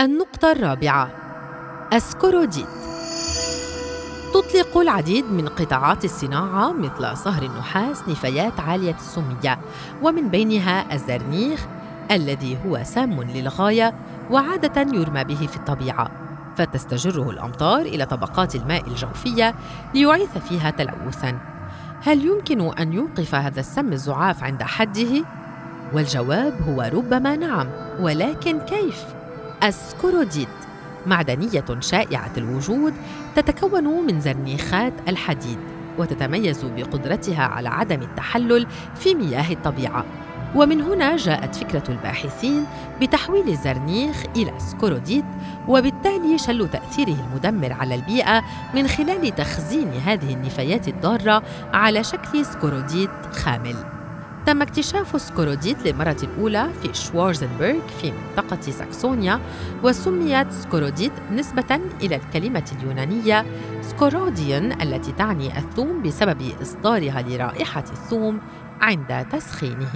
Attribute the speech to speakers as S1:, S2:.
S1: النقطة الرابعة أسكوروديت تطلق العديد من قطاعات الصناعة مثل صهر النحاس نفايات عالية السمية ومن بينها الزرنيخ الذي هو سام للغاية وعادة يرمى به في الطبيعة فتستجره الأمطار إلى طبقات الماء الجوفية ليعيث فيها تلوثاً هل يمكن أن يوقف هذا السم الزعاف عند حده؟ والجواب هو ربما نعم ولكن كيف؟ السكوروديت معدنية شائعة الوجود تتكون من زرنيخات الحديد وتتميز بقدرتها على عدم التحلل في مياه الطبيعة. ومن هنا جاءت فكرة الباحثين بتحويل الزرنيخ إلى سكوروديت وبالتالي شل تأثيره المدمر على البيئة من خلال تخزين هذه النفايات الضارة على شكل سكوروديت خامل. تم اكتشاف سكوروديت للمرة الأولى في شوارزنبرغ في منطقة ساكسونيا وسميت سكوروديت نسبة إلى الكلمة اليونانية سكوروديون التي تعني الثوم بسبب إصدارها لرائحة الثوم عند تسخينه.